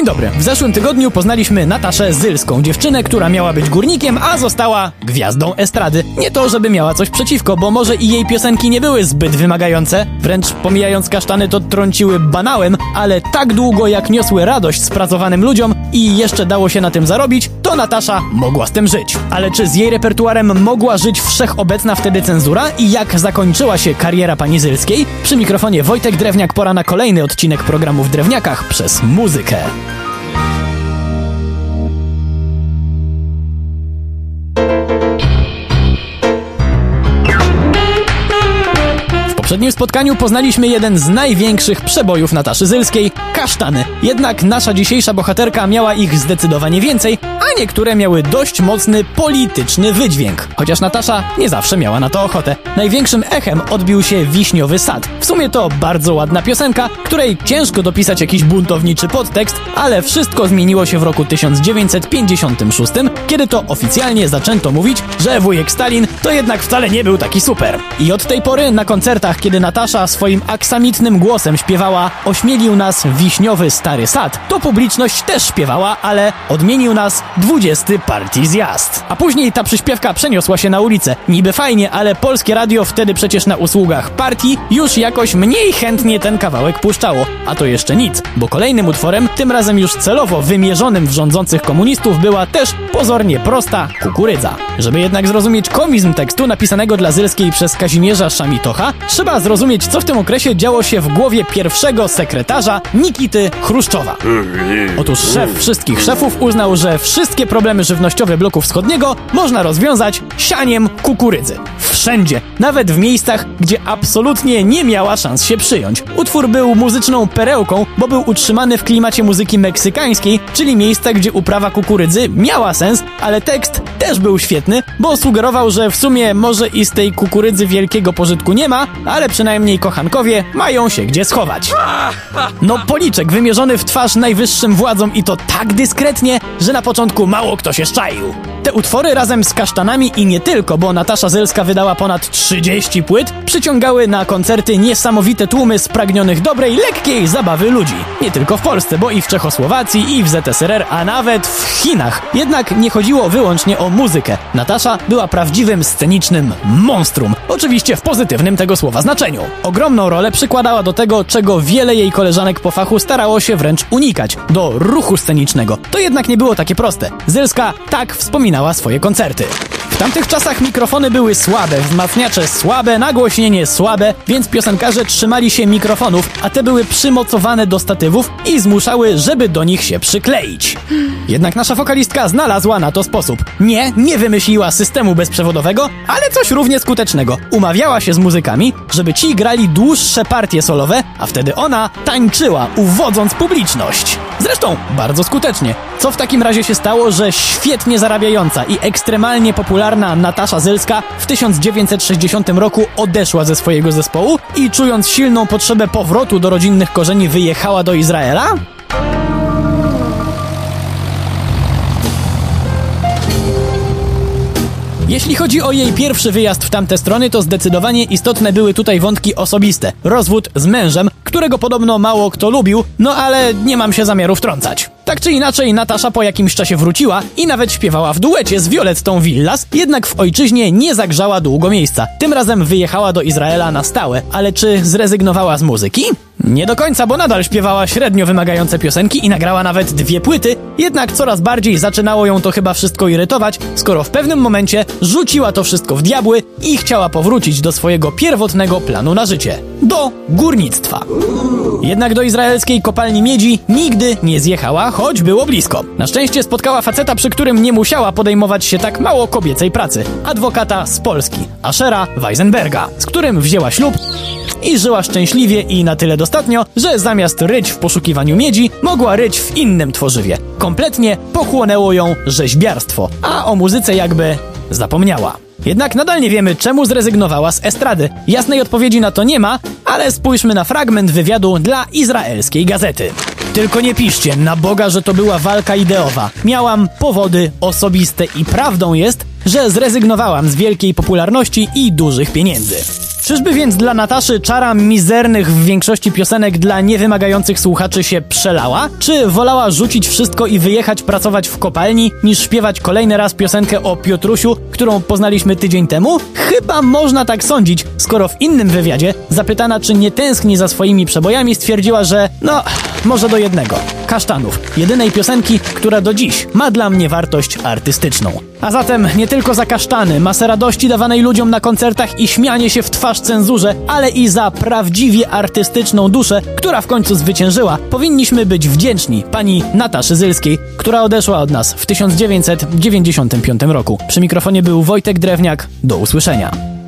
Dzień dobry. W zeszłym tygodniu poznaliśmy Nataszę Zylską, dziewczynę, która miała być górnikiem, a została gwiazdą estrady. Nie to, żeby miała coś przeciwko, bo może i jej piosenki nie były zbyt wymagające, wręcz pomijając kasztany to trąciły banałem, ale tak długo jak niosły radość spracowanym ludziom i jeszcze dało się na tym zarobić, to Natasza mogła z tym żyć. Ale czy z jej repertuarem mogła żyć wszechobecna wtedy cenzura i jak zakończyła się kariera pani Zylskiej? Przy mikrofonie Wojtek Drewniak pora na kolejny odcinek programu w Drewniakach przez muzykę. W poprzednim spotkaniu poznaliśmy jeden z największych przebojów Nataszy Zylskiej kasztany. Jednak nasza dzisiejsza bohaterka miała ich zdecydowanie więcej, niektóre miały dość mocny polityczny wydźwięk. Chociaż Natasza nie zawsze miała na to ochotę. Największym echem odbił się Wiśniowy Sad. W sumie to bardzo ładna piosenka, której ciężko dopisać jakiś buntowniczy podtekst, ale wszystko zmieniło się w roku 1956, kiedy to oficjalnie zaczęto mówić, że wujek Stalin to jednak wcale nie był taki super. I od tej pory na koncertach, kiedy Natasza swoim aksamitnym głosem śpiewała Ośmielił nas wiśniowy stary sad, to publiczność też śpiewała, ale odmienił nas 20 partii zjazd. A później ta przyśpiewka przeniosła się na ulicę. Niby fajnie, ale polskie radio wtedy przecież na usługach partii już jakoś mniej chętnie ten kawałek puszczało. A to jeszcze nic, bo kolejnym utworem, tym razem już celowo wymierzonym w rządzących komunistów, była też pozornie prosta kukurydza. Żeby jednak zrozumieć komizm tekstu napisanego dla Zylskiej przez Kazimierza Szamitocha, trzeba zrozumieć, co w tym okresie działo się w głowie pierwszego sekretarza Nikity Chruszczowa. Otóż szef wszystkich szefów uznał, że wszystkie problemy żywnościowe bloku wschodniego można rozwiązać sianiem kukurydzy. Wszędzie, nawet w miejscach, gdzie absolutnie nie miała szans się przyjąć. Utwór był muzyczną perełką, bo był utrzymany w klimacie muzyki meksykańskiej, czyli miejsca, gdzie uprawa kukurydzy miała sens, ale tekst też był świetny, bo sugerował, że w sumie może i z tej kukurydzy wielkiego pożytku nie ma, ale przynajmniej kochankowie mają się gdzie schować. No policzek wymierzony w twarz najwyższym władzom i to tak dyskretnie, że na początku mało kto się szczaił. Te utwory razem z kasztanami i nie tylko, bo Natasza Zylska wydała ponad 30 płyt, przyciągały na koncerty niesamowite tłumy spragnionych dobrej, lekkiej zabawy ludzi. Nie tylko w Polsce, bo i w Czechosłowacji, i w ZSRR, a nawet w Chinach. Jednak nie chodziło wyłącznie o muzykę. Natasza była prawdziwym scenicznym monstrum. Oczywiście w pozytywnym tego słowa znaczeniu. Ogromną rolę przykładała do tego, czego wiele jej koleżanek po fachu starało się wręcz unikać do ruchu scenicznego. To jednak nie było takie proste. Zylska tak wspominała swoje koncerty. W tamtych czasach mikrofony były słabe, wzmacniacze słabe, nagłośnienie słabe, więc piosenkarze trzymali się mikrofonów, a te były przymocowane do statywów i zmuszały, żeby do nich się przykleić. Jednak nasza wokalistka znalazła na to sposób. Nie, nie wymyśliła systemu bezprzewodowego, ale coś równie skutecznego. Umawiała się z muzykami, żeby ci grali dłuższe partie solowe, a wtedy ona tańczyła, uwodząc publiczność. Zresztą bardzo skutecznie. Co w takim razie się stało, że świetnie zarabiająca i ekstremalnie popularna Natasza Zylska w 1960 roku odeszła ze swojego zespołu i czując silną potrzebę powrotu do rodzinnych korzeni wyjechała do Izraela? Jeśli chodzi o jej pierwszy wyjazd w tamte strony, to zdecydowanie istotne były tutaj wątki osobiste. Rozwód z mężem, którego podobno mało kto lubił, no ale nie mam się zamiaru wtrącać. Tak czy inaczej, Natasza po jakimś czasie wróciła i nawet śpiewała w duecie z Violettą Villas, jednak w ojczyźnie nie zagrzała długo miejsca. Tym razem wyjechała do Izraela na stałe, ale czy zrezygnowała z muzyki? Nie do końca, bo nadal śpiewała średnio wymagające piosenki i nagrała nawet dwie płyty, jednak coraz bardziej zaczynało ją to chyba wszystko irytować, skoro w pewnym momencie rzuciła to wszystko w diabły i chciała powrócić do swojego pierwotnego planu na życie do górnictwa. Jednak do izraelskiej kopalni miedzi nigdy nie zjechała, choć było blisko. Na szczęście spotkała faceta, przy którym nie musiała podejmować się tak mało kobiecej pracy. Adwokata z Polski, Ashera Weisenberga, z którym wzięła ślub i żyła szczęśliwie i na tyle dostatnio, że zamiast ryć w poszukiwaniu miedzi, mogła ryć w innym tworzywie. Kompletnie pochłonęło ją rzeźbiarstwo, a o muzyce jakby zapomniała. Jednak nadal nie wiemy, czemu zrezygnowała z estrady. Jasnej odpowiedzi na to nie ma, ale spójrzmy na fragment wywiadu dla izraelskiej gazety. Tylko nie piszcie, na Boga, że to była walka ideowa. Miałam powody osobiste i prawdą jest, że zrezygnowałam z wielkiej popularności i dużych pieniędzy. Czyżby więc dla Nataszy czara mizernych w większości piosenek dla niewymagających słuchaczy się przelała? Czy wolała rzucić wszystko i wyjechać pracować w kopalni, niż śpiewać kolejny raz piosenkę o Piotrusiu, którą poznaliśmy tydzień temu? Chyba można tak sądzić, skoro w innym wywiadzie, zapytana czy nie tęskni za swoimi przebojami, stwierdziła, że no, może do jednego. Kasztanów. Jedynej piosenki, która do dziś ma dla mnie wartość artystyczną. A zatem nie tylko za kasztany, masę radości dawanej ludziom na koncertach i śmianie się w twarz cenzurze, ale i za prawdziwie artystyczną duszę, która w końcu zwyciężyła, powinniśmy być wdzięczni pani Nataszy Zylskiej, która odeszła od nas w 1995 roku. Przy mikrofonie był Wojtek Drewniak. Do usłyszenia.